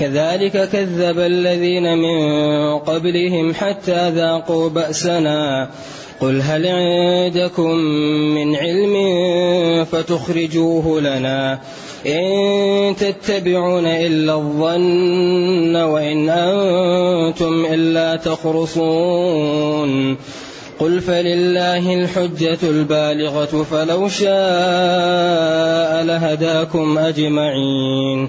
كذلك كذب الذين من قبلهم حتى ذاقوا بأسنا. قل هل عندكم من علم فتخرجوه لنا إن تتبعون إلا الظن وإن أنتم إلا تخرصون. قل فلله الحجة البالغة فلو شاء لهداكم أجمعين.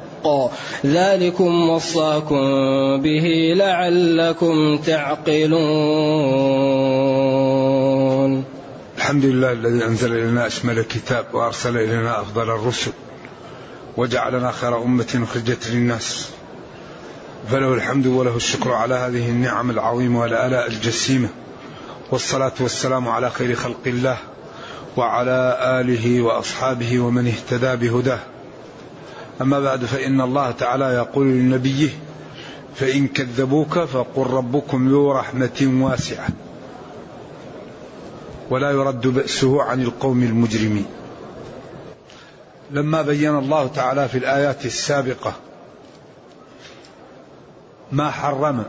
الحق. ذلكم وصاكم به لعلكم تعقلون. الحمد لله الذي أنزل إلينا أشمل الكتاب وأرسل إلينا أفضل الرسل وجعلنا خير أمة أخرجت للناس. فله الحمد وله الشكر على هذه النعم العظيمة والآلاء الجسيمة. والصلاة والسلام على خير خلق الله وعلى آله وأصحابه ومن اهتدى بهداه. أما بعد فإن الله تعالى يقول لنبيه فإن كذبوك فقل ربكم ذو رحمة واسعة ولا يرد بأسه عن القوم المجرمين. لما بين الله تعالى في الآيات السابقة ما حرم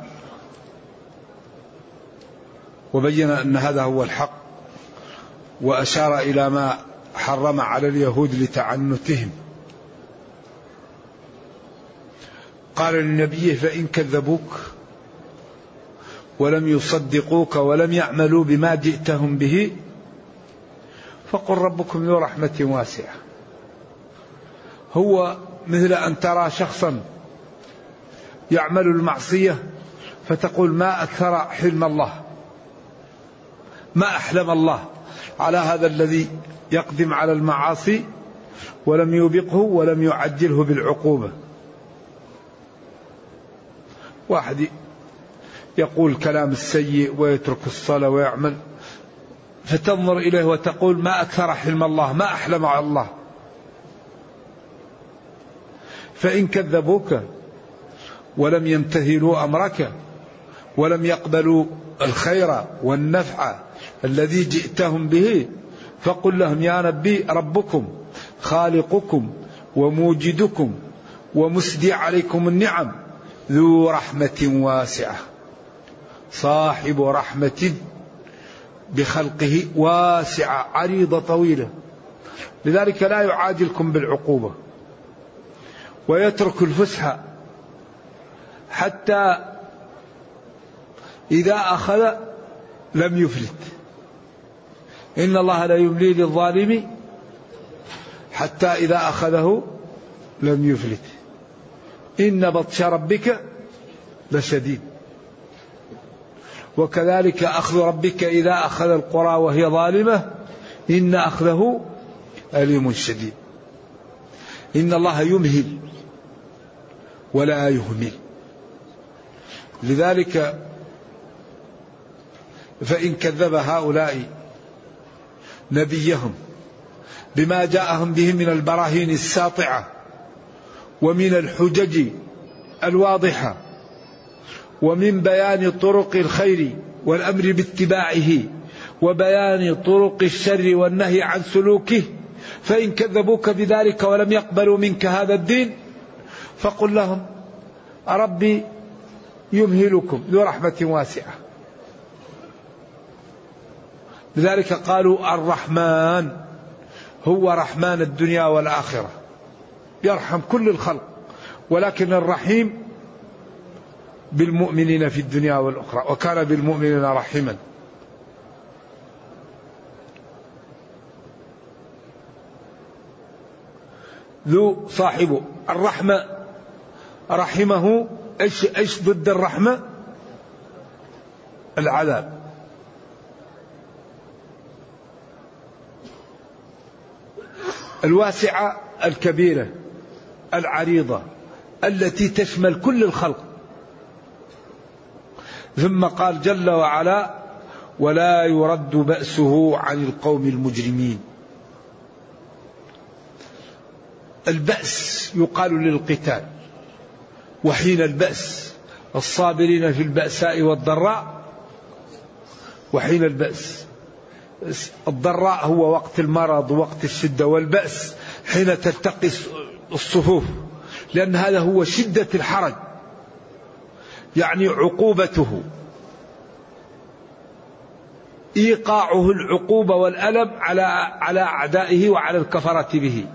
وبين أن هذا هو الحق وأشار إلى ما حرم على اليهود لتعنتهم قال لنبيه فإن كذبوك ولم يصدقوك ولم يعملوا بما جئتهم به فقل ربكم ذو رحمة واسعة. هو مثل أن ترى شخصا يعمل المعصية فتقول ما أكثر حلم الله ما أحلم الله على هذا الذي يقدم على المعاصي ولم يوبقه ولم يعجله بالعقوبة. واحد يقول كلام السيء ويترك الصلاة ويعمل فتنظر إليه وتقول ما أكثر حلم الله ما أحلم على الله. فإن كذبوك ولم يمتثلوا أمرك ولم يقبلوا الخير والنفع الذي جئتهم به فقل لهم يا نبي ربكم خالقكم وموجدكم ومسدي عليكم النعم. ذو رحمة واسعة. صاحب رحمة بخلقه واسعة عريضة طويلة. لذلك لا يعاجلكم بالعقوبة. ويترك الفسحة حتى إذا أخذ لم يفلت. إن الله لا يملي للظالم حتى إذا أخذه لم يفلت. إن بطش ربك لشديد. وكذلك أخذ ربك إذا أخذ القرى وهي ظالمة إن أخذه أليم شديد. إن الله يمهل ولا يهمل. لذلك فإن كذب هؤلاء نبيهم بما جاءهم به من البراهين الساطعة ومن الحجج الواضحة ومن بيان طرق الخير والأمر باتباعه وبيان طرق الشر والنهي عن سلوكه فإن كذبوك بذلك ولم يقبلوا منك هذا الدين فقل لهم ربي يمهلكم ذو رحمة واسعة. لذلك قالوا الرحمن هو رحمن الدنيا والآخرة. يرحم كل الخلق ولكن الرحيم بالمؤمنين في الدنيا والأخرى وكان بالمؤمنين رحيما. ذو صاحبه الرحمة رحمه إيش إيش ضد الرحمة؟ العذاب. الواسعة الكبيرة. العريضة التي تشمل كل الخلق. ثم قال جل وعلا ولا يرد بأسه عن القوم المجرمين. البأس يقال للقتال وحين البأس الصابرين في البأساء والضراء وحين البأس الضراء هو وقت المرض ووقت الشدة والبأس حين تلتقي الصفوف لأن هذا هو شدة الحرج يعني عقوبته. إيقاعه العقوبه والألم على على أعدائه وعلى الكفرة به.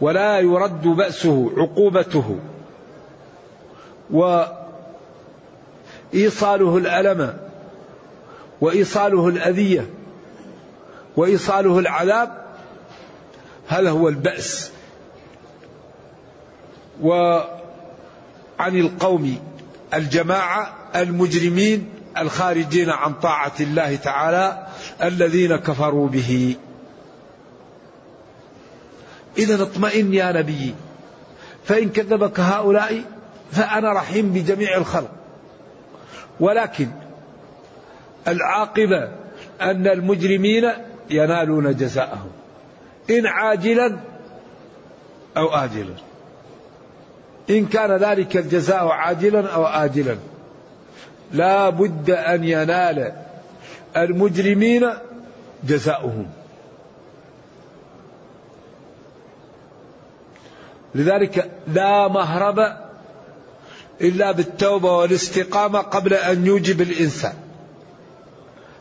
ولا يرد بأسه عقوبته. وإيصاله الألم وإيصاله الأذية وإيصاله العذاب هذا هو البأس. و عن القوم الجماعة المجرمين الخارجين عن طاعة الله تعالى الذين كفروا به. إذا اطمئن يا نبي فإن كذبك هؤلاء فأنا رحيم بجميع الخلق. ولكن العاقبة أن المجرمين ينالون جزاءهم إن عاجلا أو آجلا. إن كان ذلك الجزاء عاجلا أو آجلا لا بد أن ينال المجرمين جزاؤهم. لذلك لا مهرب إلا بالتوبة والاستقامة قبل أن يوجب الإنسان.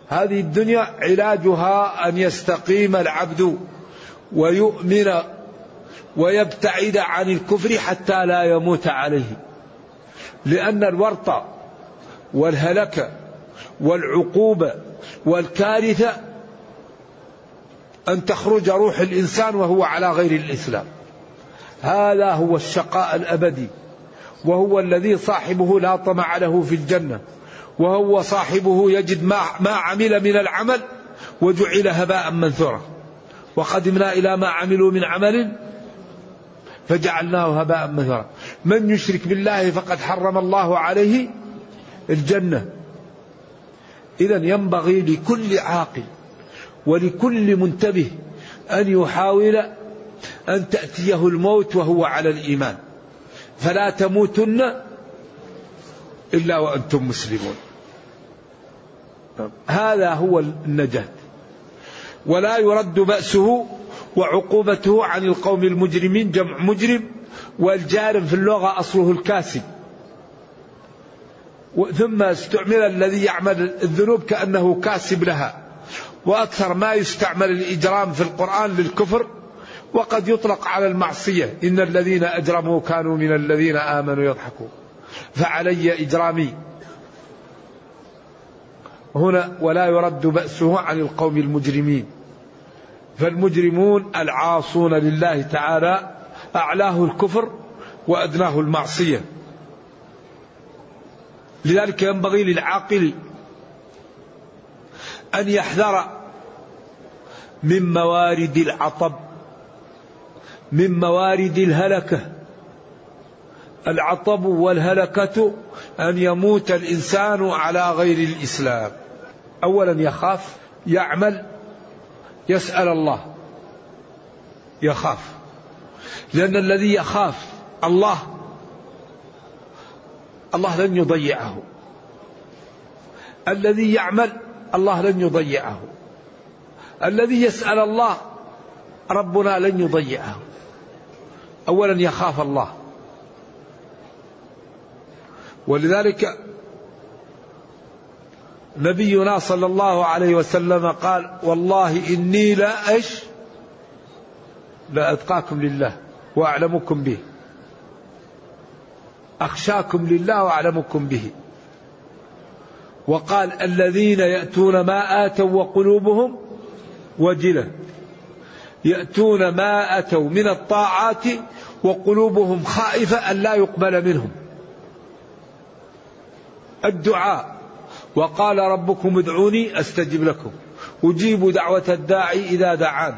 هذه الدنيا علاجها أن يستقيم العبد ويؤمن ويبتعد عن الكفر حتى لا يموت عليه. لأن الورط والهلك والعقوبة والكارثة أن تخرج روح الإنسان وهو على غير الإسلام. هذا هو الشقاء الأبدي وهو الذي صاحبه لا طمع له في الجنة وهو صاحبه يجد ما, ما عمل من العمل وجعل هباء منثورا. وقدمنا إلى ما عملوا من عمل فجعلناه هباء منثورا من يشرك بالله فقد حرم الله عليه الجنة. إذا ينبغي لكل عاقل ولكل منتبه أن يحاول أن تأتيه الموت وهو على الإيمان. فلا تموتن إلا وأنتم مسلمون. هذا هو النجاة. ولا يرد بأسه وعقوبته عن القوم المجرمين جمع مجرم والجارم في اللغة أصله الكاسب ثم استعمل الذي يعمل الذنوب كأنه كاسب لها. وأكثر ما يستعمل الإجرام في القرآن للكفر وقد يطلق على المعصية. إن الذين أجرموا كانوا من الذين آمنوا يضحكون. فعلي إجرامي. هنا ولا يرد بأسه عن القوم المجرمين. فالمجرمون العاصون لله تعالى أعلاه الكفر وأدناه المعصية. لذلك ينبغي للعاقل أن يحذر من موارد العطب من موارد الهلكة. العطب والهلكة أن يموت الإنسان على غير الإسلام. أولا يخاف يعمل يسأل الله. يخاف. لأن الذي يخاف الله الله لن يضيعه. الذي يعمل الله لن يضيعه. الذي يسأل الله ربنا لن يضيعه. أولا يخاف الله. ولذلك نبينا صلى الله عليه وسلم قال والله إني لا أش لا أتقاكم لله وأعلمكم به. أخشاكم لله وأعلمكم به. وقال الذين يأتون ما آتوا وقلوبهم وجلة. يأتون ما أتوا من الطاعات وقلوبهم خائفة أن لا يقبل منهم. الدعاء. وقال ربكم ادعوني أستجب لكم. أجيب دعوة الداعي إذا دعان.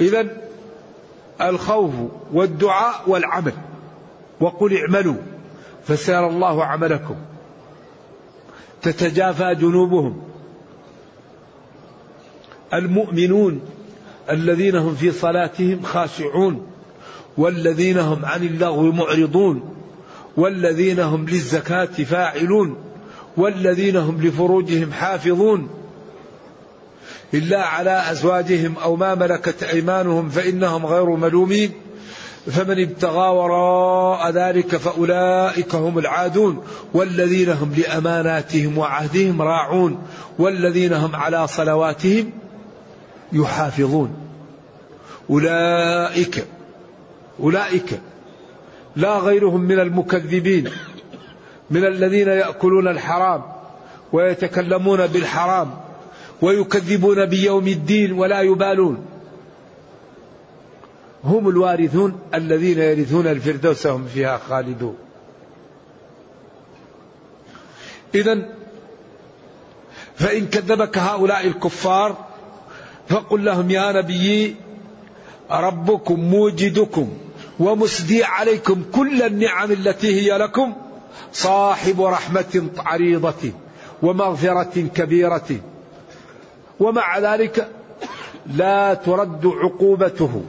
اذا الخوف والدعاء والعمل. وقل اعملوا فسيرى الله عملكم. تتجافى جنوبهم. المؤمنون الذين هم في صلاتهم خاشعون. والذين هم عن اللغو معرضون. والذين هم للزكاة فاعلون والذين هم لفروجهم حافظون. إلا على أزواجهم أو ما ملكت أيمانهم فإنهم غير ملومين. فمن ابتغى وراء ذلك فأولئك هم العادون. والذين هم لأماناتهم وعهدهم راعون. والذين هم على صلواتهم يحافظون. أولئك أولئك لا غيرهم من المكذبين من الذين يأكلون الحرام ويتكلمون بالحرام ويكذبون بيوم الدين ولا يبالون. هم الوارثون الذين يرثون الفردوس هم فيها خالدون. اذا فإن كذبك هؤلاء الكفار فقل لهم يا نبي ربكم موجدكم. ومسدي عليكم كل النعم التي هي لكم صاحب رحمة عريضة ومغفرة كبيرة. ومع ذلك لا ترد عقوبته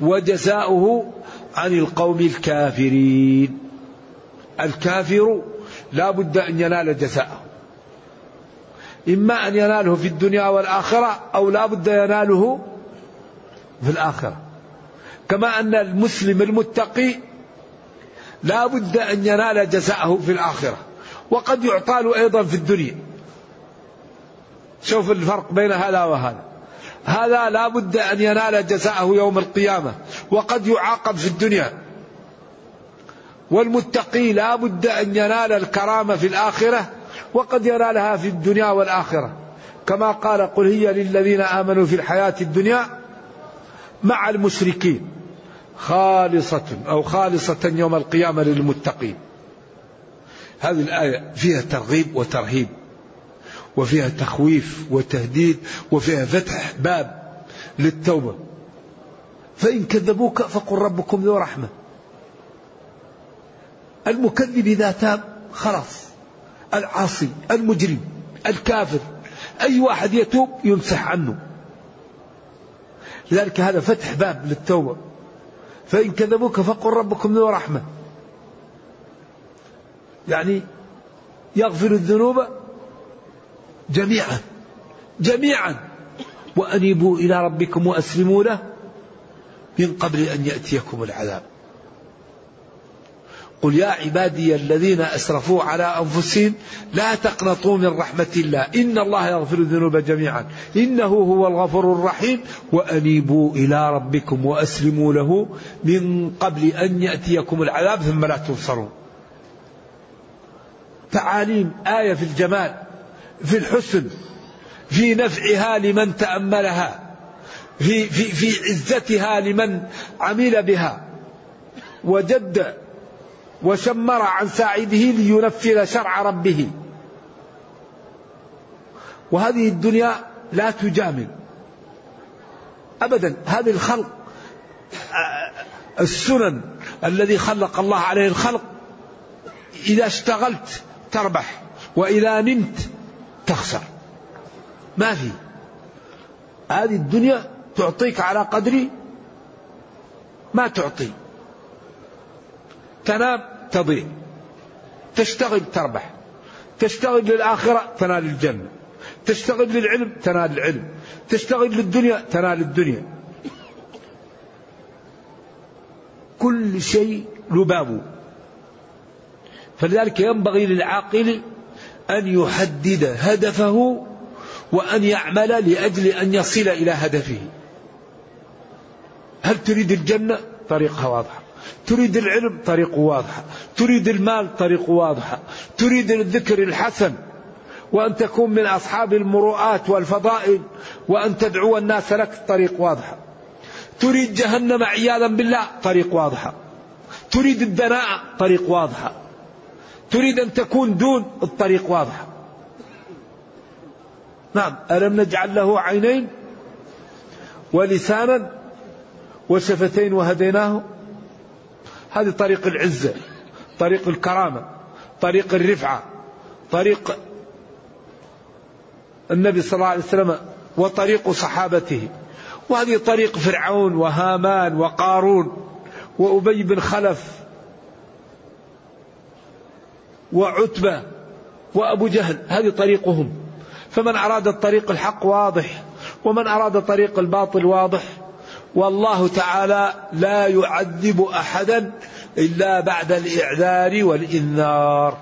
وجزاؤه عن القوم الكافرين. الكافر لا بد أن ينال جزاءه. إما أن يناله في الدنيا والآخرة أو لا بد يناله في الآخرة. كما أن المسلم المتقي لا بد أن ينال جزاءه في الآخرة. وقد يعطى له أيضا في الدنيا. شوف الفرق بين هذا وهذا. هذا لا بد أن ينال جزاءه يوم القيامة. وقد يعاقب في الدنيا. والمتقي لا بد أن ينال الكرامة في الآخرة وقد ينالها في الدنيا والآخرة. كما قال قل هي للذين آمنوا في الحياة الدنيا مع المشركين. خالصة أو خالصة يوم القيامة للمتقين. هذه الآية فيها ترغيب وترهيب وفيها تخويف وتهديد وفيها فتح باب للتوبة. فإن كذبوك فقل ربكم ذو رحمة. المكذب إذا تاب خلاص العاصي المجرم الكافر أي واحد يتوب يمسح عنه. لذلك هذا فتح باب للتوبة. فإن كذبوك فقل ربكم ذو رحمة. يعني يغفر الذنوب جميعا جميعا. وأنيبوا إلى ربكم وأسلموا له من قبل أن يأتيكم العذاب. قل يا عبادي الذين أسرفوا على أنفسهم لا تقنطوا من رحمة الله. إن الله يغفر الذنوب جميعا. إنه هو الغفور الرحيم. وأنيبوا إلى ربكم وأسلموا له من قبل أن يأتيكم العذاب ثم لا تنصرون تعاليم آية في الجمال في الحسن في نفعها لمن تأملها في في في عزتها لمن عمل بها. وجد وشمر عن ساعده لينفذ شرع ربه. وهذه الدنيا لا تجامل. ابدا هذه الخلق السنن الذي خلق الله عليه الخلق إذا اشتغلت تربح وإذا نمت تخسر. ما في. هذه الدنيا تعطيك على قدر ما تعطي. تنام تضيع تشتغل تربح. تشتغل للآخرة تنال الجنة. تشتغل للعلم تنال العلم. تشتغل للدنيا تنال الدنيا. كل شيء له بابه. فلذلك ينبغي للعاقل أن يحدد هدفه وأن يعمل لأجل أن يصل إلى هدفه. هل تريد الجنة؟ طريقها واضحة. تريد العلم طريق واضحة تريد المال طريق واضحة تريد الذكر الحسن. وأن تكون من أصحاب المروءات والفضائل. وأن تدعو الناس لك طريق واضحة تريد جهنم عياذا بالله طريق واضحة تريد الدناءة طريق واضحة تريد أن تكون دون الطريق واضحة نعم. ألم نجعل له عينين ولسانا وشفتين وهديناه؟ هذه طريق العزة طريق الكرامة طريق الرفعة طريق النبي صلى الله عليه وسلم وطريق صحابته. وهذه طريق فرعون وهامان وقارون وأبي بن خلف وعتبة وأبو جهل هذه طريقهم. فمن أراد الطريق الحق واضح ومن أراد طريق الباطل واضح والله تعالى لا يعذب أحدا إلا بعد الإعذار والإنذار.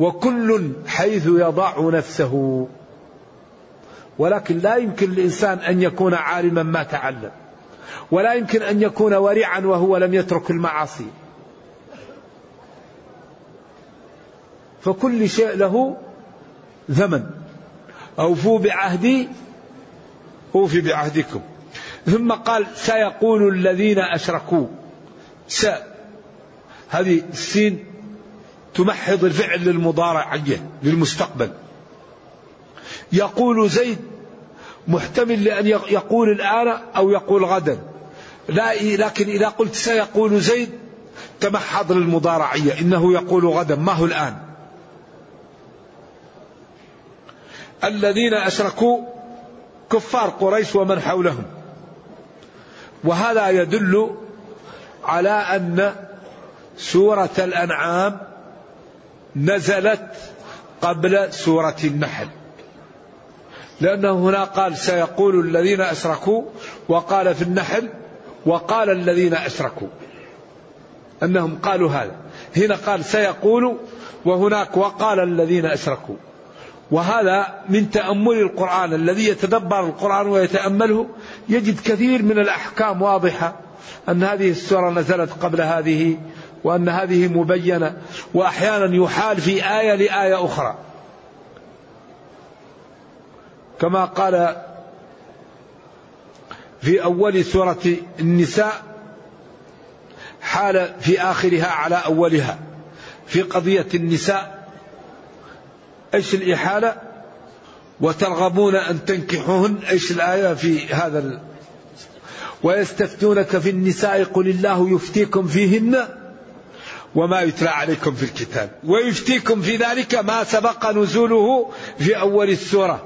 وكل حيث يضع نفسه. ولكن لا يمكن للإنسان أن يكون عالما ما تعلم. ولا يمكن أن يكون ورعا وهو لم يترك المعاصي. فكل شيء له زمن. أوفوا بعهدي أوفي بعهدكم. ثم قال سيقول الذين أشركوا. س. هذه السين تمحض الفعل للمضارعية للمستقبل. يقول زيد محتمل لأن يقول الآن أو يقول غدا. لا لكن إذا قلت سيقول زيد تمحض للمضارعية. إنه يقول غدا. ما هو الآن؟ الذين أشركوا كفار قريش ومن حولهم. وهذا يدل على أن سورة الأنعام نزلت قبل سورة النحل. لأنه هنا قال سيقول الذين أشركوا وقال في النحل وقال الذين أشركوا. أنهم قالوا هذا. هنا قال سيقول وهناك وقال الذين أشركوا. وهذا من تأمل القرآن. الذي يتدبر القرآن ويتأمله يجد كثير من الأحكام واضحة أن هذه السورة نزلت قبل هذه وأن هذه مبينة وأحيانا يحال في آية لآية أخرى. كما قال في أول سورة النساء حال في آخرها على أولها. في قضية النساء إيش الإحالة؟ وترغبون أن تنكحوهن إيش الآية في هذا ال... ويستفتونك في النساء قل الله يفتيكم فيهن وما يتلى عليكم في الكتاب. ويفتيكم في ذلك ما سبق نزوله في أول السورة.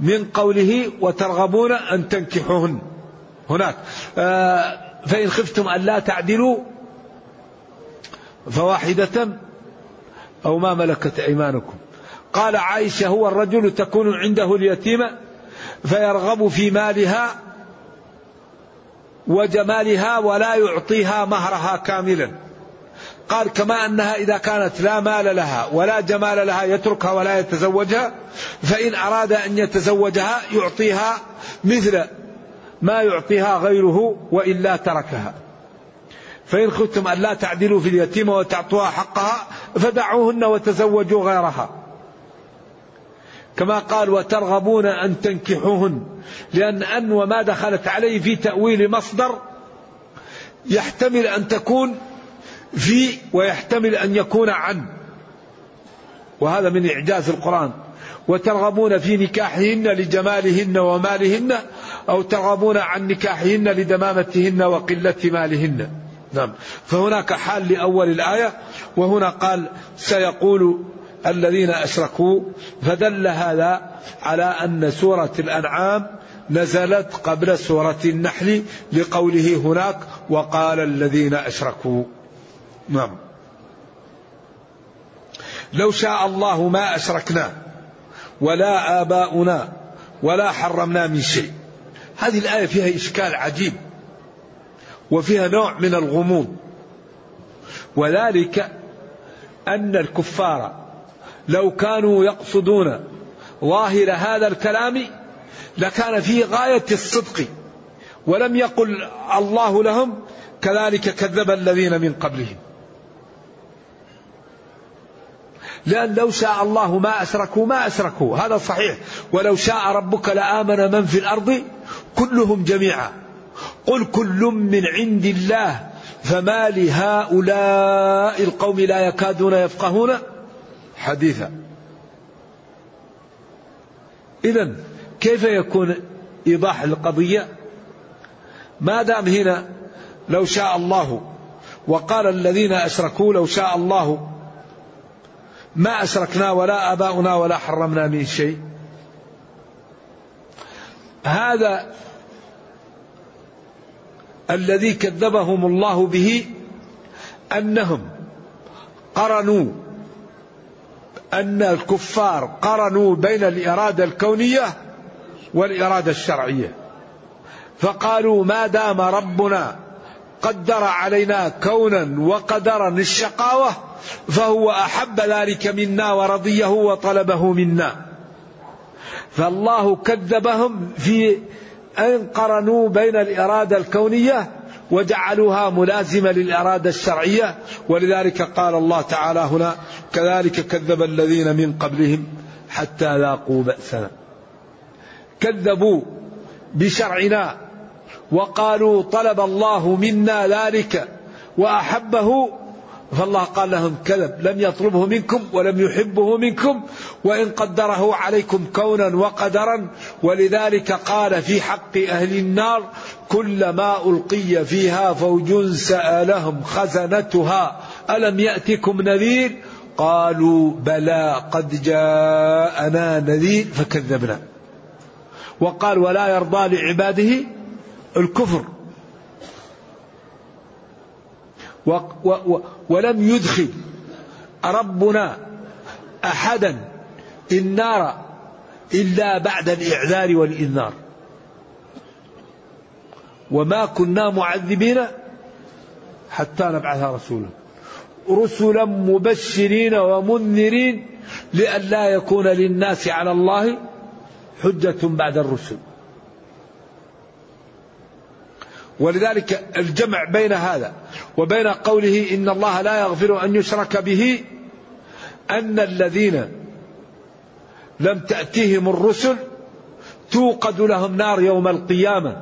من قوله وترغبون أن تنكحوهن. هناك. آه فإن خفتم أن لا تعدلوا فواحدة أو ما ملكت أيمانكم. قال عائشة هو الرجل تكون عنده اليتيمة فيرغب في مالها وجمالها ولا يعطيها مهرها كاملا قال كما أنها إذا كانت لا مال لها ولا جمال لها يتركها ولا يتزوجها فإن أراد أن يتزوجها يعطيها مثل ما يعطيها غيره وإلا تركها. فإن خفتم أن لا تعدلوا في اليتيمه وتعطوها حقها فدعوهن وتزوجوا غيرها. كما قال وترغبون أن تنكحوهن لأن أن وما دخلت عليه في تأويل مصدر يحتمل أن تكون في ويحتمل أن يكون عن. وهذا من إعجاز القرآن. وترغبون في نكاحهن لجمالهن ومالهن أو ترغبون عن نكاحهن لدمامتهن وقلة مالهن. نعم. فهناك حال لأول الآية وهنا قال سيقول الذين أشركوا فدل هذا على أن سورة الأنعام نزلت قبل سورة النحل لقوله هناك وقال الذين أشركوا. نعم. لو شاء الله ما أشركنا ولا آباؤنا ولا حرمنا من شيء. هذه الآية فيها إشكال عجيب وفيها نوع من الغموض. وذلك أن الكفار لو كانوا يقصدون ظاهر هذا الكلام لكان فيه غاية الصدق ولم يقل الله لهم كذلك كذب الذين من قبلهم. لأن لو شاء الله ما أشركوا ما أشركوا. هذا صحيح. ولو شاء ربك لآمن من في الأرض كلهم جميعا. قل كل من عند الله فما لهؤلاء القوم لا يكادون يفقهون؟ حديثا. إذا كيف يكون إيضاح القضية؟ ما دام هنا لو شاء الله وقال الذين أشركوا لو شاء الله ما أشركنا ولا آباؤنا ولا حرمنا من شيء. هذا الذي كذبهم الله به أنهم قرنوا أن الكفار قرنوا بين الإرادة الكونية والإرادة الشرعية. فقالوا ما دام ربنا قدر علينا كونا وقدرا الشقاوة فهو أحب ذلك منا ورضيه وطلبه منا. فالله كذبهم في أن قرنوا بين الإرادة الكونية وجعلوها ملازمة للإرادة الشرعية. ولذلك قال الله تعالى هنا كذلك كذب الذين من قبلهم حتى ذاقوا بأسنا. كذبوا بشرعنا وقالوا طلب الله منا ذلك وأحبه فالله قال لهم كذب لم يطلبه منكم ولم يحبه منكم وإن قدره عليكم كونا وقدرا ولذلك قال في حق أهل النار كلما ألقي فيها فوج سألهم خزنتها ألم يأتكم نذير؟ قالوا بلى قد جاءنا نذير فكذبنا. وقال ولا يرضى لعباده الكفر. و و ولم يدخل ربنا أحدا النار إلا بعد الإعذار والإنذار. وما كنا معذبين حتى نبعث رسولا. رسلا مبشرين ومنذرين لئلا يكون للناس على الله حجة بعد الرسل. ولذلك الجمع بين هذا وبين قوله إن الله لا يغفر أن يشرك به أن الذين لم تاتهم الرسل توقد لهم نار يوم القيامة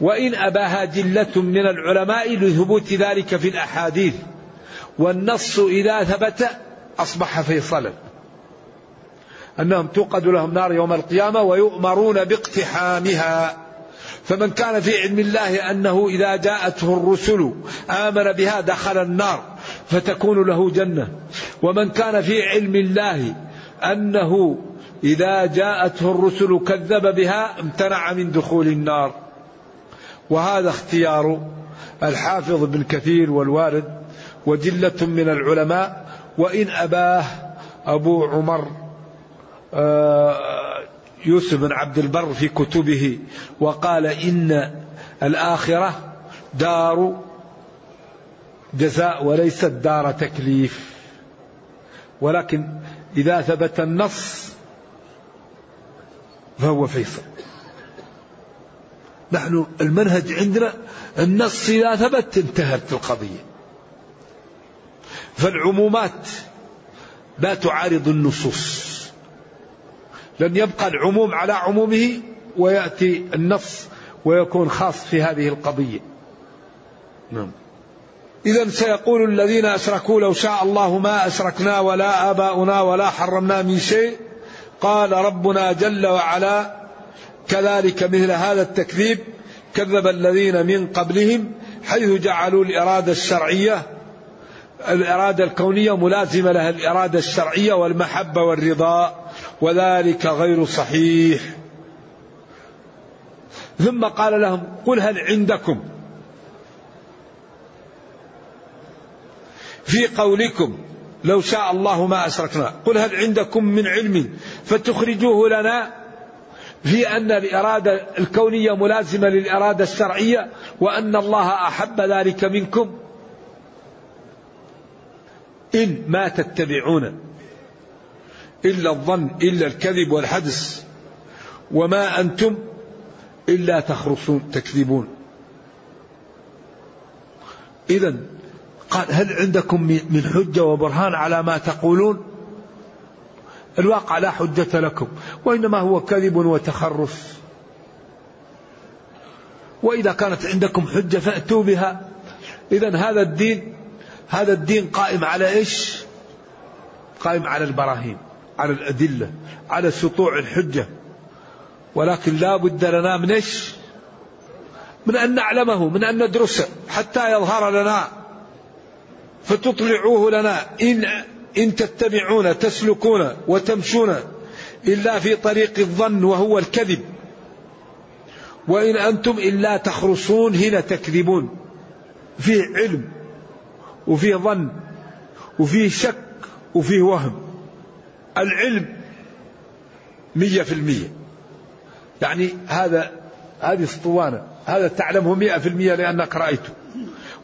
وإن أباها جلة من العلماء لثبوت ذلك في الأحاديث والنص إذا ثبت أصبح فيصلا. أنهم توقد لهم نار يوم القيامة ويؤمرون باقتحامها. فمن كان في علم الله أنه إذا جاءته الرسل آمن بها دخل النار فتكون له جنة. ومن كان في علم الله أنه إذا جاءته الرسل كذب بها امتنع من دخول النار. وهذا اختيار الحافظ بن كثير والوارد وجلة من العلماء. وإن أباه أبو عمر آه يوسف بن عبد البر في كتبه وقال إن الآخرة دار جزاء وليست دار تكليف. ولكن إذا ثبت النص فهو فيصل. نحن المنهج عندنا النص إذا ثبت انتهت القضية. فالعمومات لا تعارض النصوص. لن يبقى العموم على عمومه ويأتي النص ويكون خاص في هذه القضية. نعم. إذا سيقول الذين أشركوا لو شاء الله ما أشركنا ولا آباؤنا ولا حرمنا من شيء. قال ربنا جل وعلا كذلك مثل هذا التكذيب كذب الذين من قبلهم حيث جعلوا الإرادة الشرعية الإرادة الكونية ملازمة لها الإرادة الشرعية والمحبة والرضا. وذلك غير صحيح. ثم قال لهم قل هل عندكم في قولكم لو شاء الله ما أشركنا؟ قل هل عندكم من علم فتخرجوه لنا في أن الإرادة الكونية ملازمة للإرادة الشرعية وأن الله أحب ذلك منكم؟ إن ما تتبعون إلا الظن إلا الكذب والحدس وما أنتم إلا تخرصون تكذبون. إذا قال هل عندكم من حجة وبرهان على ما تقولون؟ الواقع لا حجة لكم وإنما هو كذب وتخرص. وإذا كانت عندكم حجة فأتوا بها. إذا هذا الدين هذا الدين قائم على إيش؟ قائم على البراهين. على الأدلة على سطوع الحجة. ولكن لا بد لنا من إيش؟ من أن نعلمه من أن ندرسه حتى يظهر لنا فتطلعوه لنا. إن إن تتبعون تسلكون وتمشون إلا في طريق الظن وهو الكذب. وإن أنتم إلا تخرصون هنا تكذبون. فيه علم وفيه ظن وفيه شك وفيه وهم. العلم مية في المية. يعني هذا هذه اسطوانة. هذا تعلمه مئة في المية لأنك رأيته.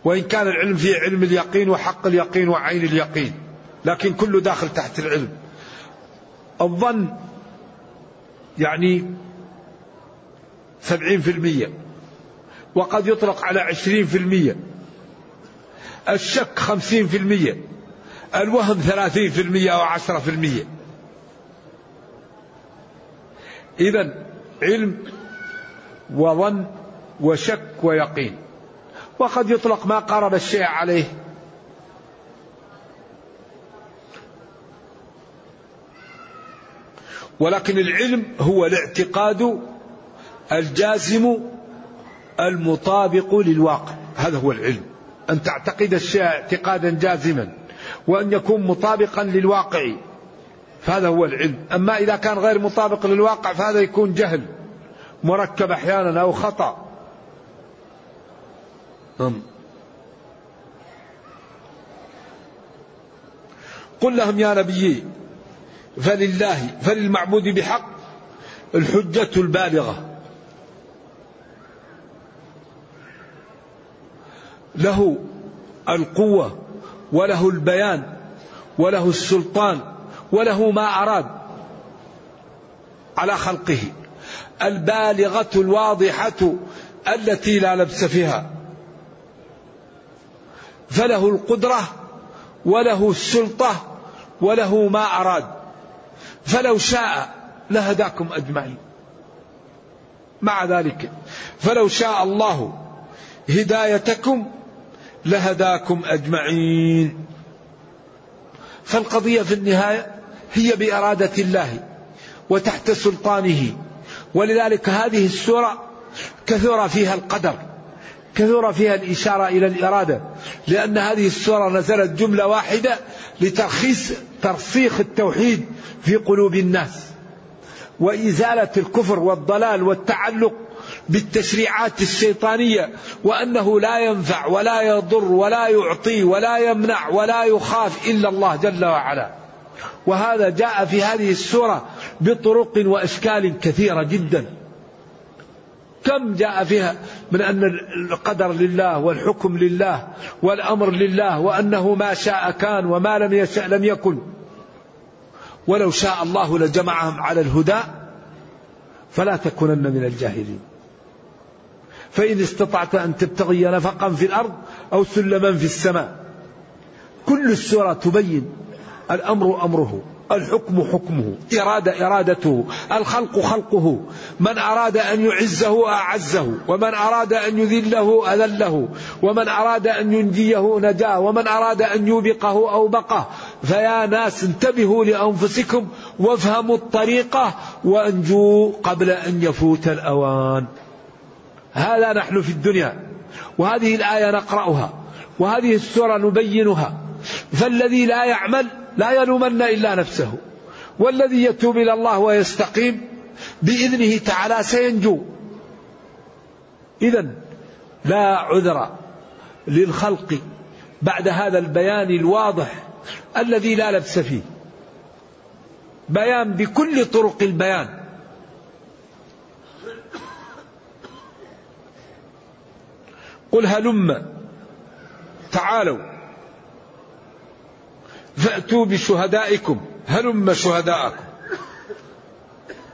وإن كان العلم فيه علم اليقين وحق اليقين وعين اليقين. لكن كله داخل تحت العلم. الظن يعني سبعين في المية. وقد يطلق على عشرين في المية. الشك خمسين في المية. الوهم ثلاثين في المية أو عشرة في المية. إذا علم وظن وشك ويقين. وقد يطلق ما قارب الشيء عليه. ولكن العلم هو الاعتقاد الجازم المطابق للواقع. هذا هو العلم. أن تعتقد الشيء اعتقادا جازما وأن يكون مطابقا للواقع. فهذا هو العلم. أما إذا كان غير مطابق للواقع فهذا يكون جهل مركب أحيانا أو خطأ. نعم. قل لهم يا نبي فلله فللمعبود بحق الحجة البالغة. له القوة وله البيان وله السلطان وله ما أراد على خلقه. البالغة الواضحة التي لا لبس فيها. فله القدرة وله السلطة وله ما أراد. فلو شاء لهداكم أجمعين. مع ذلك فلو شاء الله هدايتكم لهداكم أجمعين. فالقضية في النهاية هي بإرادة الله وتحت سلطانه. ولذلك هذه السورة كثر فيها القدر كثر فيها الإشارة إلى الإرادة لأن هذه السورة نزلت جملة واحدة لترخيص ترسيخ التوحيد في قلوب الناس. وإزالة الكفر والضلال والتعلق بالتشريعات الشيطانية وأنه لا ينفع ولا يضر ولا يعطي ولا يمنع ولا يخاف إلا الله جل وعلا. وهذا جاء في هذه السورة بطرق وأشكال كثيرة جدا. كم جاء فيها؟ من أن القدر لله والحكم لله والأمر لله وأنه ما شاء كان وما لم يشاء لم يكن. ولو شاء الله لجمعهم على الهدى فلا تكونن من الجاهلين. فإن استطعت أن تبتغي نفقا في الأرض أو سلما في السماء. كل السورة تبين الأمر أمره الحكم حكمه إرادة إرادته الخلق خلقه. من أراد أن يعزه أعزه ومن أراد أن يذله أذله ومن أراد أن ينجيه نجاه ومن أراد أن يوبقه أوبقه. فيا ناس انتبهوا لأنفسكم وافهموا الطريقة وأنجوا قبل أن يفوت الأوان. هذا نحن في الدنيا وهذه الآية نقرأها وهذه السورة نبينها. فالذي لا يعمل لا يلومن إلا نفسه. والذي يتوب إلى الله ويستقيم بإذنه تعالى سينجو. إذا لا عذر للخلق بعد هذا البيان الواضح الذي لا لبس فيه. بيان بكل طرق البيان. قل هلم. تعالوا. فأتوا بشهدائكم هلم شهداءكم.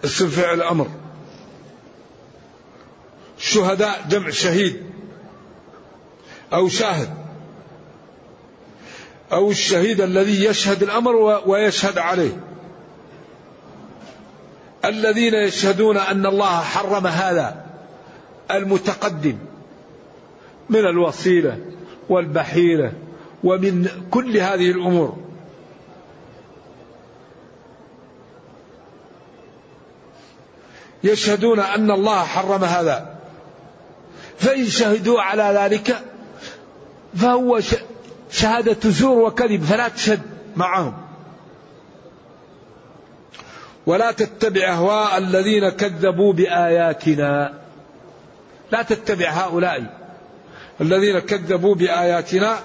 اسم فعل أمر. شهداء جمع شهيد أو شاهد. أو الشهيد الذي يشهد الأمر ويشهد عليه. الذين يشهدون أن الله حرم هذا المتقدم من الوصيلة والبحيرة ومن كل هذه الأمور. يشهدون أن الله حرم هذا. فإن شهدوا على ذلك فهو شهادة زور وكذب فلا تشهد معهم. ولا تتبع أهواء الذين كذبوا بآياتنا. لا تتبع هؤلاء الذين كذبوا بآياتنا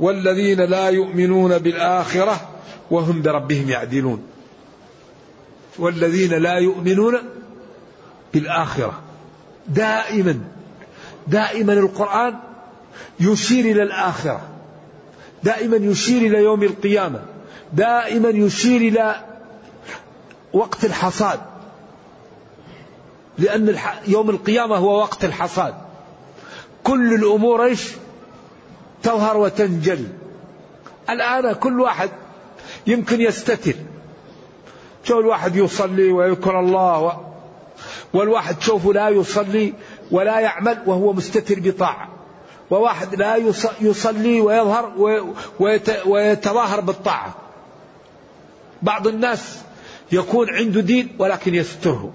والذين لا يؤمنون بالآخرة وهم بربهم يعدلون. والذين لا يؤمنون بالآخرة. دائما دائما القرآن يشير إلى الآخرة. دائما يشير إلى يوم القيامة. دائما يشير إلى وقت الحصاد. لأن يوم القيامة هو وقت الحصاد. كل الأمور إيش؟ تظهر وتنجلي الآن كل واحد يمكن يستتر. شوف الواحد يصلي ويذكر الله و... والواحد تشوفه لا يصلي ولا يعمل وهو مستتر بطاعة. وواحد لا يصلي ويظهر ويتظاهر بالطاعة. بعض الناس يكون عنده دين ولكن يستره.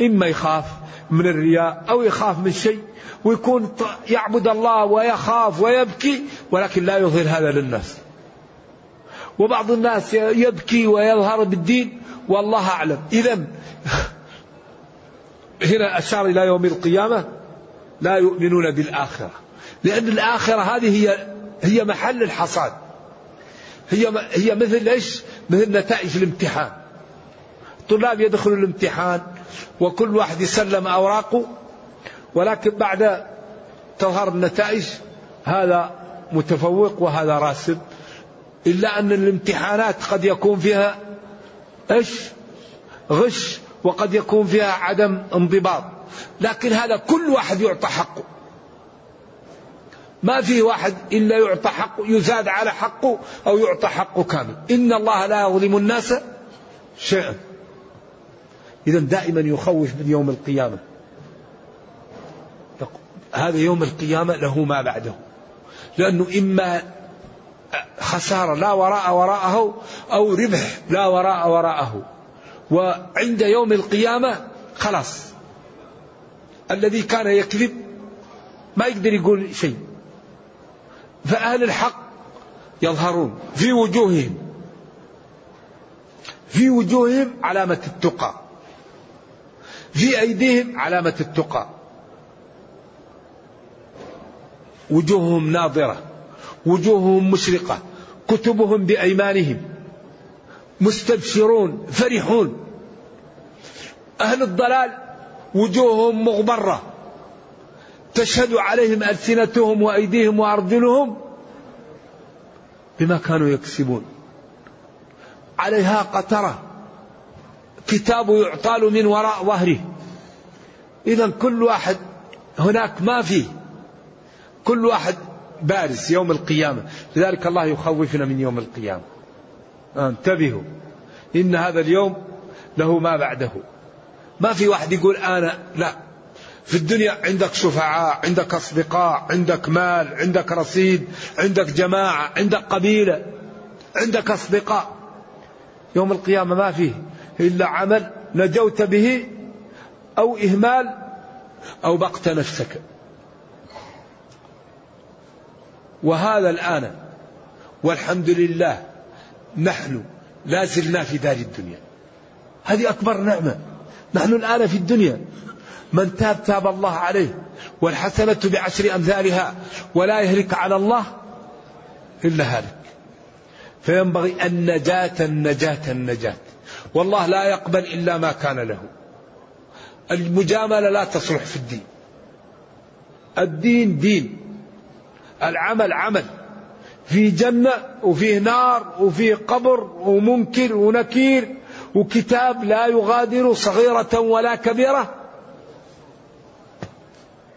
إما يخاف من الرياء أو يخاف من شيء ويكون يعبد الله ويخاف ويبكي ولكن لا يظهر هذا للناس. وبعض الناس يبكي ويظهر بالدين والله أعلم إذا هنا أشار إلى يوم القيامة لا يؤمنون بالآخرة لأن الآخرة هذه هي هي محل الحصاد هي هي مثل إيش؟ مثل نتائج الامتحان. الطلاب يدخلوا الامتحان وكل واحد يسلم أوراقه ولكن بعد تظهر النتائج هذا متفوق وهذا راسب إلا أن الامتحانات قد يكون فيها إيش؟ غش. وقد يكون فيها عدم انضباط. لكن هذا كل واحد يعطى حقه. ما في واحد إلا يعطى حقه يزاد على حقه أو يعطى حقه كامل. إن الله لا يظلم الناس شيئا. إذا دائما يخوف من يوم القيامة. هذا يوم القيامة له ما بعده. لأنه إما خسارة لا وراء وراءه أو ربح لا وراء وراءه. وعند يوم القيامة خلاص. الذي كان يكذب ما يقدر يقول شيء. فأهل الحق يظهرون في وجوههم. في وجوههم علامة التقى. في أيديهم علامة التقى. وجوههم ناظرة. وجوههم مشرقة كتبهم بأيمانهم مستبشرون فرحون. أهل الضلال وجوههم مغبرة تشهد عليهم ألسنتهم وأيديهم وأرجلهم بما كانوا يكسبون. عليها قترة كتاب يعطى له من وراء ظهره. إذا كل واحد هناك ما فيه. كل واحد بارز يوم القيامة. لذلك الله يخوفنا من يوم القيامة. انتبهوا. إن هذا اليوم له ما بعده. ما في واحد يقول أنا لا. في الدنيا عندك شفعاء عندك أصدقاء عندك مال عندك رصيد عندك جماعة عندك قبيلة عندك أصدقاء. يوم القيامة ما فيه إلا عمل نجوت به أو إهمال أو بقت نفسك. وهذا الآن والحمد لله نحن لا زلنا في دار الدنيا. هذه أكبر نعمة. نحن الآن في الدنيا. من تاب تاب الله عليه. والحسنة بعشر أمثالها. ولا يهلك على الله إلا هالك. فينبغي النجاة النجاة النجاة. والله لا يقبل إلا ما كان له. المجاملة لا تصلح في الدين. الدين دين. العمل عمل. في جنة وفيه نار وفيه قبر ومنكر ونكير وكتاب لا يغادر صغيرة ولا كبيرة.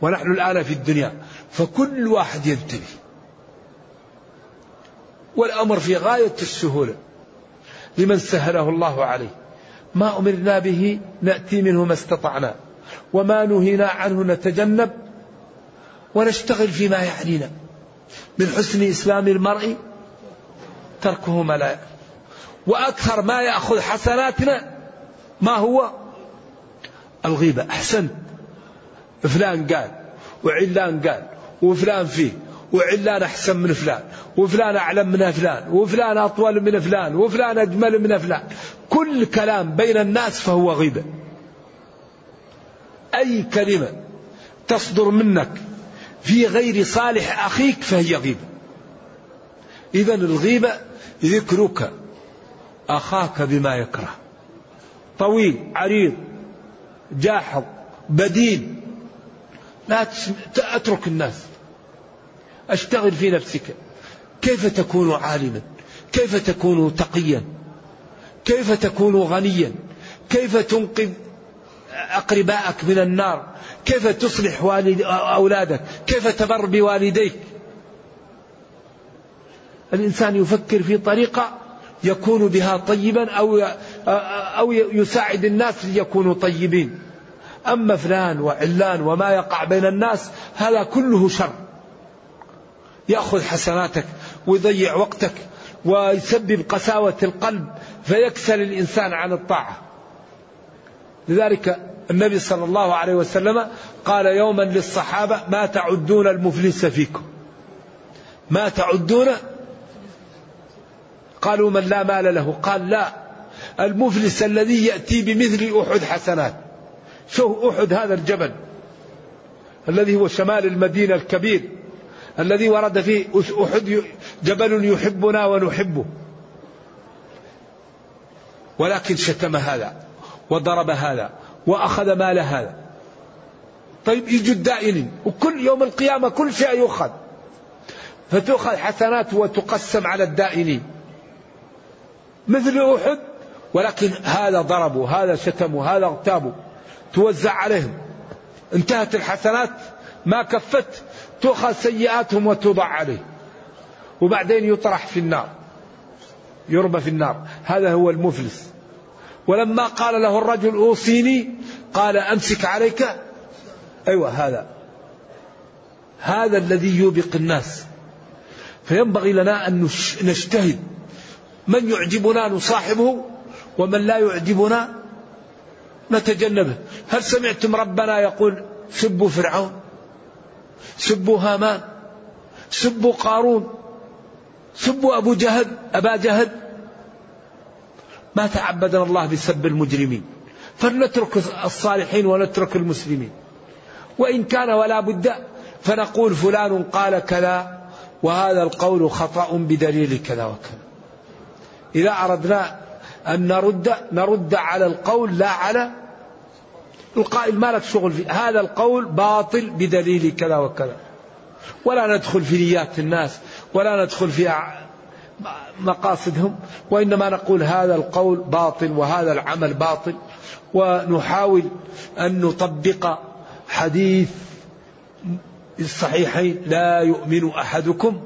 ونحن الآن في الدنيا فكل واحد ينتبه والأمر في غاية السهولة لمن سهله الله عليه. ما أمرنا به نأتي منه ما استطعنا وما نهينا عنه نتجنب ونشتغل فيما يعنينا. من حسن إسلام المرء تركه ما لا وأكثر ما يأخذ حسناتنا ما هو؟ الغيبة. أحسنت. فلان قال وعلان قال وفلان فيه وعلان أحسن من فلان وفلان أعلم من فلان وفلان أطول من فلان وفلان أجمل من فلان. كل كلام بين الناس فهو غيبة. أي كلمة تصدر منك في غير صالح أخيك فهي غيبة. إذا الغيبة ذكرك أخاك بما يكره. طويل عريض جاحظ بدين لا أترك الناس. أشتغل في نفسك. كيف تكون عالما؟ كيف تكون تقيا؟ كيف تكون غنيا؟ كيف تنقذ أقرباءك من النار. كيف تصلح والد أولادك؟ كيف تبر بوالديك؟ الإنسان يفكر في طريقة يكون بها طيبا أو أو يساعد الناس ليكونوا طيبين. أما فلان وعلان وما يقع بين الناس هذا كله شر. يأخذ حسناتك ويضيع وقتك ويسبب قساوة القلب فيكسل الإنسان عن الطاعة. لذلك النبي صلى الله عليه وسلم قال يوما للصحابة ما تعدون المفلس فيكم. ما تعدون؟ قالوا من لا مال له. قال لا المفلس الذي يأتي بمثل أحد حسنات. شوف أحد هذا الجبل الذي هو شمال المدينة الكبير الذي ورد فيه أحد جبل يحبنا ونحبه. ولكن شتم هذا. وضرب هذا وأخذ مال هذا. طيب يجوا الدائنين وكل يوم القيامة كل شيء يؤخذ. فتؤخذ حسنات وتقسم على الدائنين. مثل أحد ولكن هذا ضربوا هذا شتموا هذا اغتابوا. توزع عليهم. انتهت الحسنات ما كفت تؤخذ سيئاتهم وتوضع عليه. وبعدين يطرح في النار يرمى في النار. هذا هو المفلس. ولما قال له الرجل اوصيني قال أمسك عليك. أيوه هذا. هذا الذي يوبق الناس. فينبغي لنا أن نجتهد. من يعجبنا نصاحبه ومن لا يعجبنا نتجنبه. هل سمعتم ربنا يقول سبوا فرعون سبوا هامان سبوا قارون سبوا أبو جهل أبا جهل؟ ما تعبدنا الله بسب المجرمين. فلنترك الصالحين ونترك المسلمين. وإن كان ولا بد فنقول فلان قال كذا وهذا القول خطأ بدليل كذا وكذا. إذا أردنا أن نرد نرد على القول لا على القائل ما لك شغل فيه. هذا القول باطل بدليل كذا وكذا. ولا ندخل في نيات الناس ولا ندخل في مقاصدهم وإنما نقول هذا القول باطل وهذا العمل باطل ونحاول أن نطبق حديث الصحيحين لا يؤمن أحدكم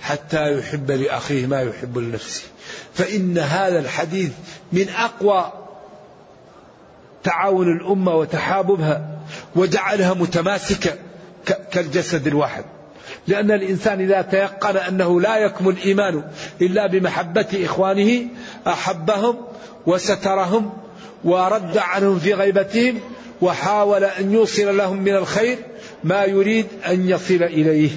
حتى يحب لأخيه ما يحب لنفسه. فإن هذا الحديث من أقوى تعاون الأمة وتحاببها وجعلها متماسكة كالجسد الواحد. لأن الإنسان إذا تيقن أنه لا يكمل الإيمان إلا بمحبة إخوانه أحبهم وسترهم ورد عنهم في غيبتهم وحاول أن يوصل لهم من الخير ما يريد أن يصل إليه.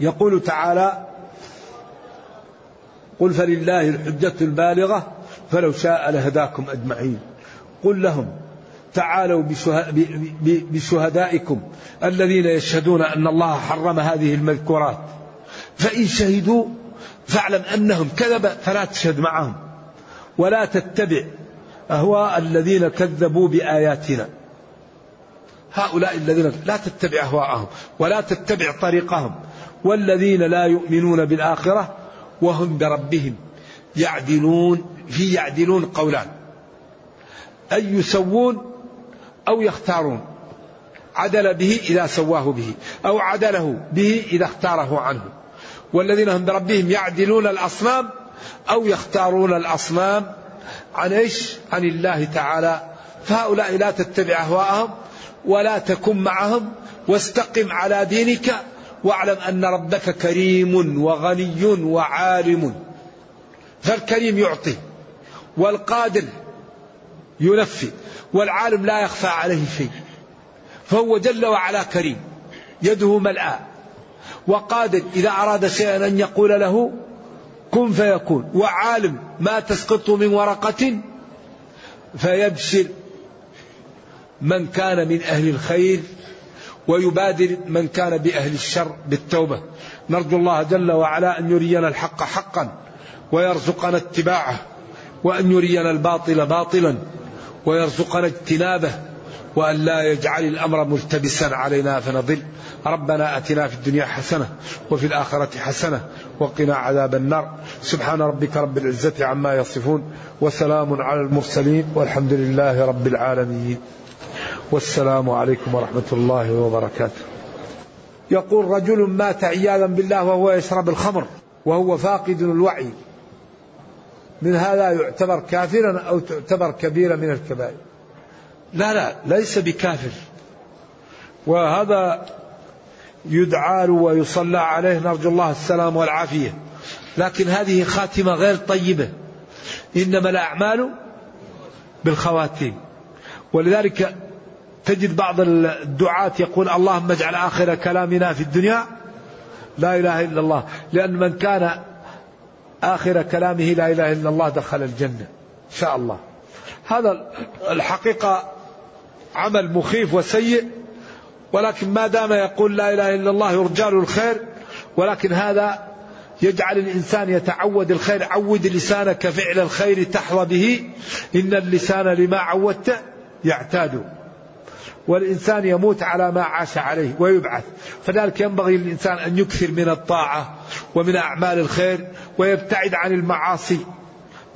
يقول تعالى قل فلله الحجة البالغة فلو شاء لهداكم أجمعين. قل لهم تعالوا بشهدائكم الذين يشهدون أن الله حرم هذه المذكورات. فإن شهدوا فاعلم أنهم كذب فلا تشهد معهم ولا تتبع أهواء الذين كذبوا بآياتنا. هؤلاء الذين لا تتبع أهواءهم ولا تتبع طريقهم والذين لا يؤمنون بالآخرة وهم بربهم يعدلون في يعدلون قولان. أي يسوون أو يختارون. عدل به إذا سواه به أو عدله به إذا اختاره عنه. والذين هم بربهم يعدلون الأصنام أو يختارون الأصنام عن إيش؟ عن الله تعالى. فهؤلاء لا تتبع أهواءهم ولا تكن معهم واستقم على دينك واعلم أن ربك كريم وغني وعالم. فالكريم يعطي والقادر ينفي والعالم لا يخفى عليه شيء. فهو جل وعلا كريم يده ملآ وقادر إذا أراد شيئا أن يقول له كن فيكون. وعالم ما تسقط من ورقة فيبشر من كان من أهل الخير ويبادر من كان بأهل الشر بالتوبة. نرجو الله جل وعلا أن يرينا الحق حقا ويرزقنا اتباعه وأن يرينا الباطل باطلا. ويرزقنا اجتنابه وأن لا يجعل الأمر ملتبسا علينا فنضل. ربنا أتنا في الدنيا حسنة وفي الآخرة حسنة وقنا عذاب النار. سبحان ربك رب العزة عما يصفون وسلام على المرسلين والحمد لله رب العالمين. والسلام عليكم ورحمة الله وبركاته. يقول رجل مات عياذا بالله وهو يشرب الخمر وهو فاقد الوعي. من هذا يعتبر كافرا أو تعتبر كبيرة من الكبائر. لا لا ليس بكافر. وهذا يدعى ويصلى عليه نرجو الله السلام والعافية. لكن هذه خاتمة غير طيبة. إنما الأعمال بالخواتيم. ولذلك تجد بعض الدعاة يقول اللهم اجعل آخر كلامنا في الدنيا لا إله إلا الله. لأن من كان آخر كلامه لا إله إلا الله دخل الجنة. إن شاء الله. هذا الحقيقة عمل مخيف وسيء ولكن ما دام يقول لا إله إلا الله يرجى الخير ولكن هذا يجعل الإنسان يتعود الخير. عود لسانك فعل الخير تحظى به. إن اللسان لما عودت يعتاد. والإنسان يموت على ما عاش عليه ويبعث. فذلك ينبغي للإنسان أن يكثر من الطاعة ومن أعمال الخير ويبتعد عن المعاصي.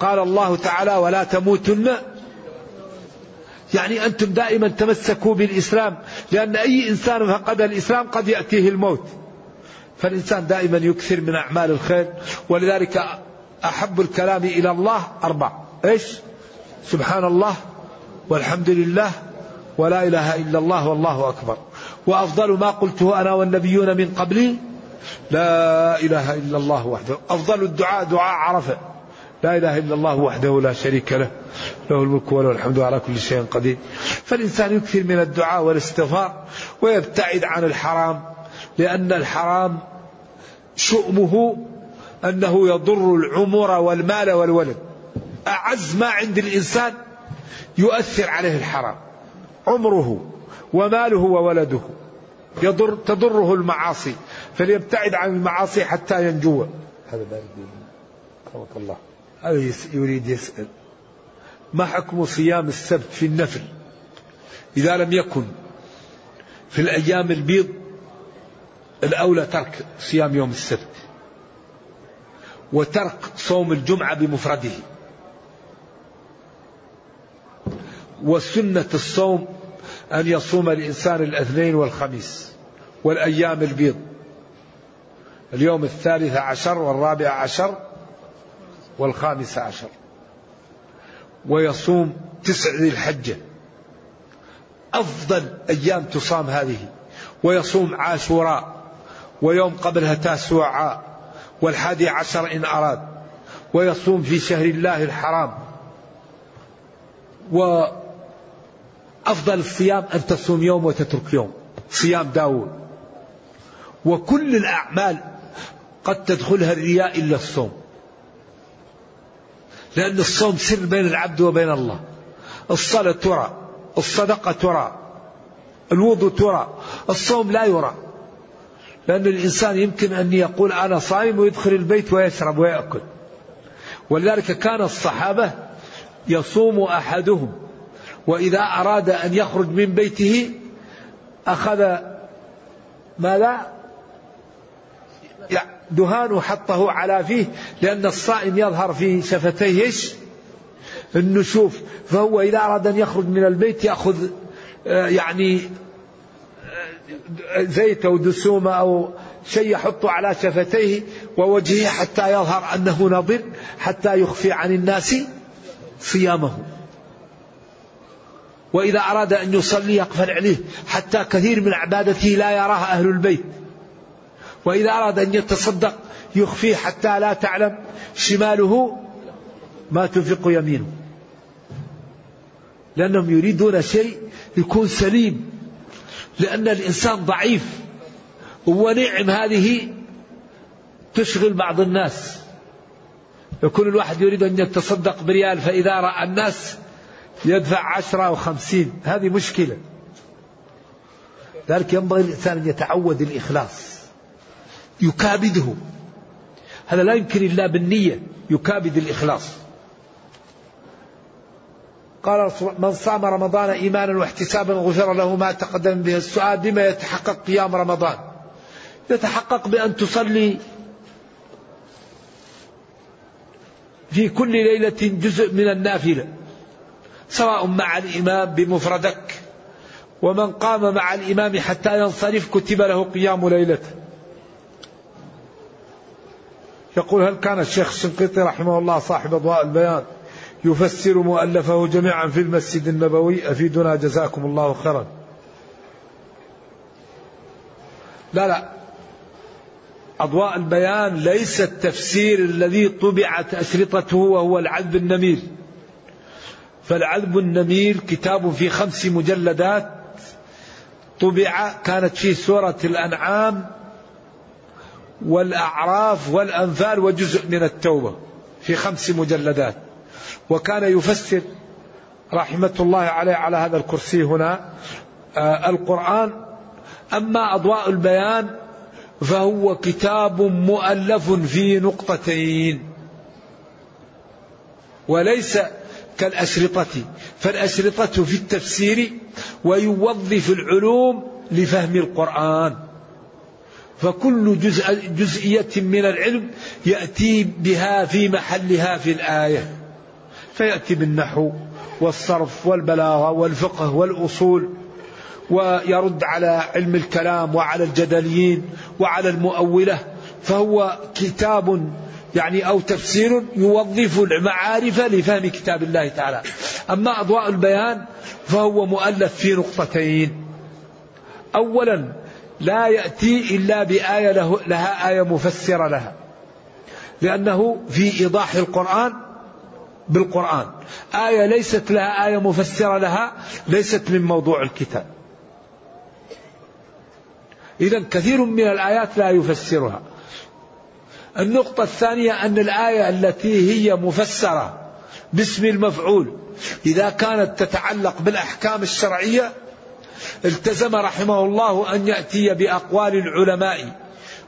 قال الله تعالى ولا تموتن. يعني أنتم دائما تمسكوا بالإسلام لأن أي إنسان فقد الإسلام قد يأتيه الموت. فالإنسان دائما يكثر من أعمال الخير ولذلك أحب الكلام إلى الله أربع. إيش؟ سبحان الله والحمد لله ولا إله إلا الله والله أكبر. وأفضل ما قلته أنا والنبيون من قبلي لا إله إلا الله وحده. أفضل الدعاء دعاء عرفة. لا إله إلا الله وحده لا شريك له. له الملك وله الحمد على كل شيء قدير. فالإنسان يكثر من الدعاء والاستغفار ويبتعد عن الحرام لأن الحرام شؤمه أنه يضر العمر والمال والولد. أعز ما عند الإنسان يؤثر عليه الحرام. عمره وماله وولده يضر تضره المعاصي. فليبتعد عن المعاصي حتى ينجو. هذا بارد الله. هذا يريد يسأل. ما حكم صيام السبت في النفل؟ إذا لم يكن في الأيام البيض الأولى ترك صيام يوم السبت. وترك صوم الجمعة بمفرده. وسنة الصوم أن يصوم الإنسان الاثنين والخميس والأيام البيض. اليوم الثالث عشر والرابع عشر والخامس عشر. ويصوم تسع ذي الحجة. أفضل أيام تصام هذه. ويصوم عاشوراء. ويوم قبلها تاسوعاء. والحادي عشر إن أراد. ويصوم في شهر الله الحرام. وأفضل الصيام أن تصوم يوم وتترك يوم. صيام داود وكل الأعمال قد تدخلها الرياء إلا الصوم. لأن الصوم سر بين العبد وبين الله. الصلاة ترى الصدقة ترى الوضوء ترى الصوم لا يرى. لأن الإنسان يمكن أن يقول أنا صائم ويدخل البيت ويشرب ويأكل. ولذلك كان الصحابة يصوم أحدهم. وإذا أراد أن يخرج من بيته أخذ ماذا؟ دهان وحطه على فيه لأن الصائم يظهر في شفتيه إيش؟ النشوف فهو إذا أراد أن يخرج من البيت يأخذ آه، يعني آه، زيت أو دسومة أو شيء يحطه على شفتيه ووجهه حتى يظهر أنه نضر حتى يخفي عن الناس صيامه. وإذا أراد أن يصلي يقفل عليه حتى كثير من عبادته لا يراها أهل البيت. وإذا أراد أن يتصدق يخفيه حتى لا تعلم شماله ما تنفق يمينه. لأنهم يريدون شيء يكون سليم. لأن الإنسان ضعيف. ونعم هذه تشغل بعض الناس. يكون الواحد يريد أن يتصدق بريال فإذا رأى الناس يدفع عشرة أو خمسين هذه مشكلة. ذلك ينبغي الإنسان أن يتعود الإخلاص يكابده. هذا لا يمكن إلا بالنية يكابد الإخلاص. قال من صام رمضان إيمانا واحتسابا غفر له ما تقدم به السؤال بما يتحقق قيام رمضان؟ يتحقق بأن تصلي في كل ليلة جزء من النافلة سواء مع الإمام بمفردك ومن قام مع الإمام حتى ينصرف كتب له قيام ليلته. يقول هل كان الشيخ الشنقيطي رحمه الله صاحب أضواء البيان يفسر مؤلفه جميعا في المسجد النبوي؟ أفيدنا جزاكم الله خيرا. لا لا. أضواء البيان ليس التفسير الذي طبعت أشرطته وهو العذب النمير. فالعذب النمير كتاب في خمس مجلدات طبع كانت فيه سورة الأنعام والأعراف والأنفال وجزء من التوبة في خمس مجلدات. وكان يفسر رحمة الله عليه على هذا الكرسي هنا آه القرآن. أما أضواء البيان فهو كتاب مؤلف في نقطتين. وليس كالأشرطة. فالأشرطة في التفسير ويوظف العلوم لفهم القرآن. فكل جزء جزئية من العلم يأتي بها في محلها في الآية. فيأتي بالنحو والصرف والبلاغة والفقه والأصول ويرد على علم الكلام وعلى الجدليين وعلى المؤولة. فهو كتاب يعني أو تفسير يوظف المعارف لفهم كتاب الله تعالى. أما أضواء البيان فهو مؤلف في نقطتين. أولا لا يأتي إلا بآية له لها آية مفسرة لها. لأنه في إيضاح القرآن بالقرآن. آية ليست لها آية مفسرة لها ليست من موضوع الكتاب. إذا كثير من الآيات لا يفسرها. النقطة الثانية أن الآية التي هي مفسرة باسم المفعول إذا كانت تتعلق بالأحكام الشرعية التزم رحمه الله أن يأتي بأقوال العلماء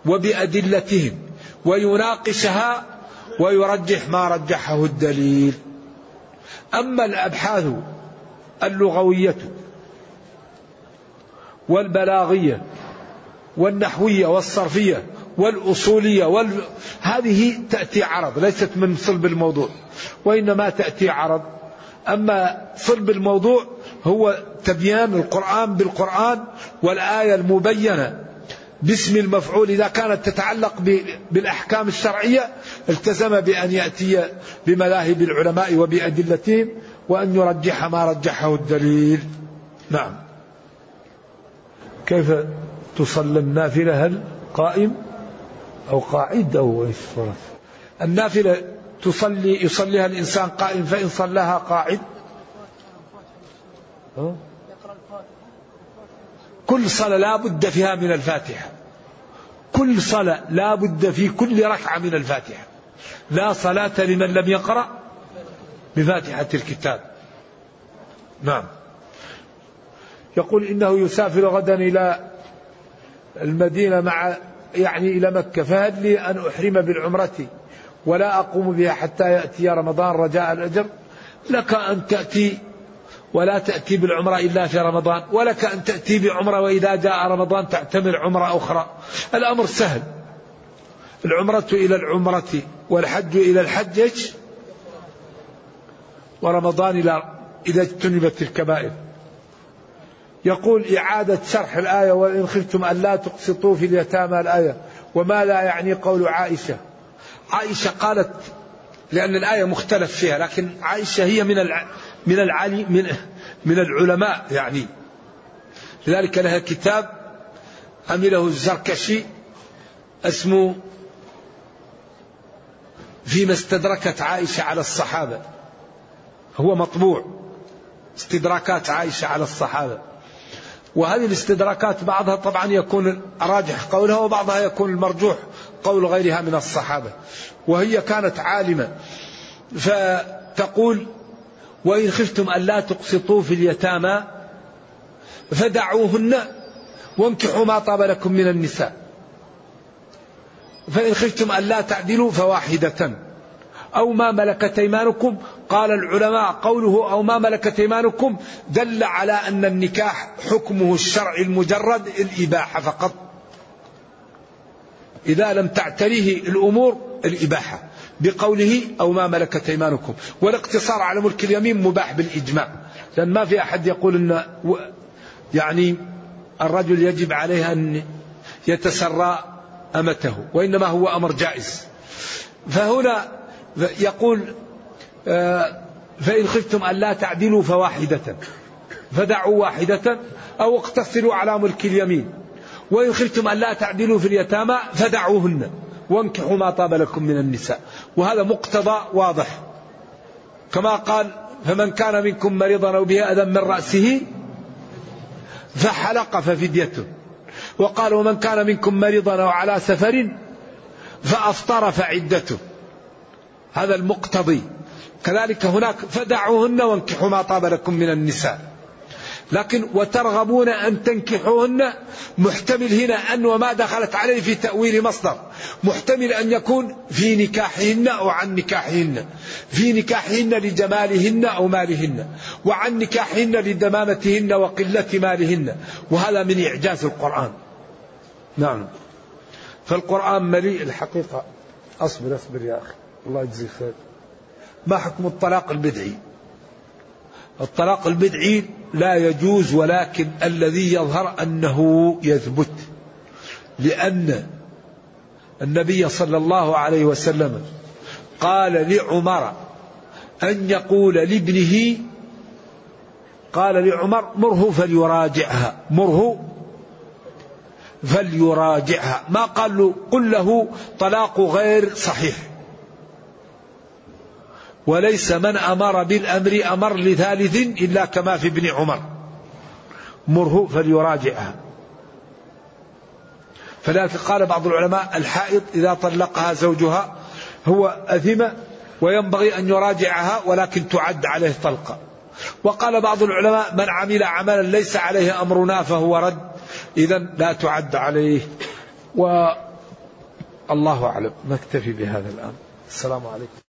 وبأدلتهم ويناقشها ويرجح ما رجحه الدليل. أما الأبحاث اللغوية والبلاغية والنحوية والصرفية والأصولية وال... هذه تأتي عرض ليست من صلب الموضوع وإنما تأتي عرض. أما صلب الموضوع هو تبيان القرآن بالقرآن والآية المبينة. باسم المفعول إذا كانت تتعلق بالأحكام الشرعية التزم بأن يأتي بمذاهب العلماء وبأدلتهم وأن يرجح ما رجحه الدليل. نعم. كيف تصلي النافلة؟ هل قائم أو قاعد أو إيش النافلة تصلي يصليها الإنسان قائم فإن صلاها قاعد كل صلاة لا بد فيها من الفاتحة. كل صلاة لا بد في كل ركعة من الفاتحة. لا صلاة لمن لم يقرأ بفاتحة الكتاب. نعم. يقول إنه يسافر غدا إلى المدينة مع يعني إلى مكة. فهل لي أن أحرم بالعمرة ولا أقوم بها حتى يأتي رمضان رجاء الأجر؟ لك أن تأتي ولا تأتي بالعمرة إلا في رمضان ولك أن تأتي بعمرة وإذا جاء رمضان تعتمر عمرة أخرى. الأمر سهل. العمرة إلى العمرة والحج إلى الحج ورمضان إلى إذا اجتنبت الكبائر. يقول إعادة شرح الآية وإن خفتم أن لا تقسطوا في اليتامى الآية وما لا يعني قول عائشة. عائشة قالت لأن الآية مختلف فيها لكن عائشة هي من. من العلي من من العلماء يعني. لذلك لها كتاب عمله الزركشي اسمه فيما استدركت عائشة على الصحابة. هو مطبوع. استدراكات عائشة على الصحابة. وهذه الاستدراكات بعضها طبعا يكون راجح قولها وبعضها يكون المرجوح قول غيرها من الصحابة. وهي كانت عالمة. فتقول وإن خفتم ألا تقسطوا في اليتامى فدعوهن وانكحوا ما طاب لكم من النساء. فإن خفتم ألا تعدلوا فواحدة. أو ما ملكت أيمانكم قال العلماء قوله أو ما ملكت أيمانكم دل على أن النكاح حكمه الشرعي المجرد الإباحة فقط. إذا لم تعتريه الأمور الإباحة. بقوله أو ما ملكت أيمانكم. والاقتصار على ملك اليمين مباح بالإجماع. لأن ما في أحد يقول أن يعني الرجل يجب عليه أن يتسرى أمته وإنما هو أمر جائز. فهنا يقول آه، فإن خفتم أن لا تعدلوا فواحدة فدعوا واحدة أو اقتصروا على ملك اليمين. وإن خفتم أن لا تعدلوا في اليتامى فدعوهن. وانكحوا ما طاب لكم من النساء. وهذا مقتضى واضح. كما قال فمن كان منكم مريضا أو به أذى من رأسه فحلق ففديته. وقال ومن كان منكم مريضا أو على سفر فأفطر فعدته. هذا المقتضي. كذلك هناك فدعوهن وانكحوا ما طاب لكم من النساء. لكن وترغبون أن تنكحوهن محتمل هنا أن وما دخلت عليه في تأويل مصدر محتمل أن يكون في نكاحهن أو عن نكاحهن في نكاحهن لجمالهن أو مالهن وعن نكاحهن لدمامتهن وقلة مالهن وهذا من إعجاز القرآن. نعم. فالقرآن مليء الحقيقة. أصبر أصبر يا أخي. الله يجزيك خير. ما حكم الطلاق البدعي؟ الطلاق البدعي لا يجوز ولكن الذي يظهر أنه يثبت لأن النبي صلى الله عليه وسلم قال لعمر أن يقول لابنه قال لعمر مره فليراجعها مره فليراجعها. ما قال له قل له طلاق غير صحيح. وليس من أمر بالأمر أمر لثالث إلا كما في ابن عمر. مره فليراجعها. فلذلك قال بعض العلماء الحائض إذا طلقها زوجها هو أثم وينبغي أن يراجعها ولكن تعد عليه طلقة. وقال بعض العلماء من عمل عملا ليس عليه أمرنا فهو رد. إذا لا تعد عليه. والله أعلم. نكتفي بهذا الآن. السلام عليكم.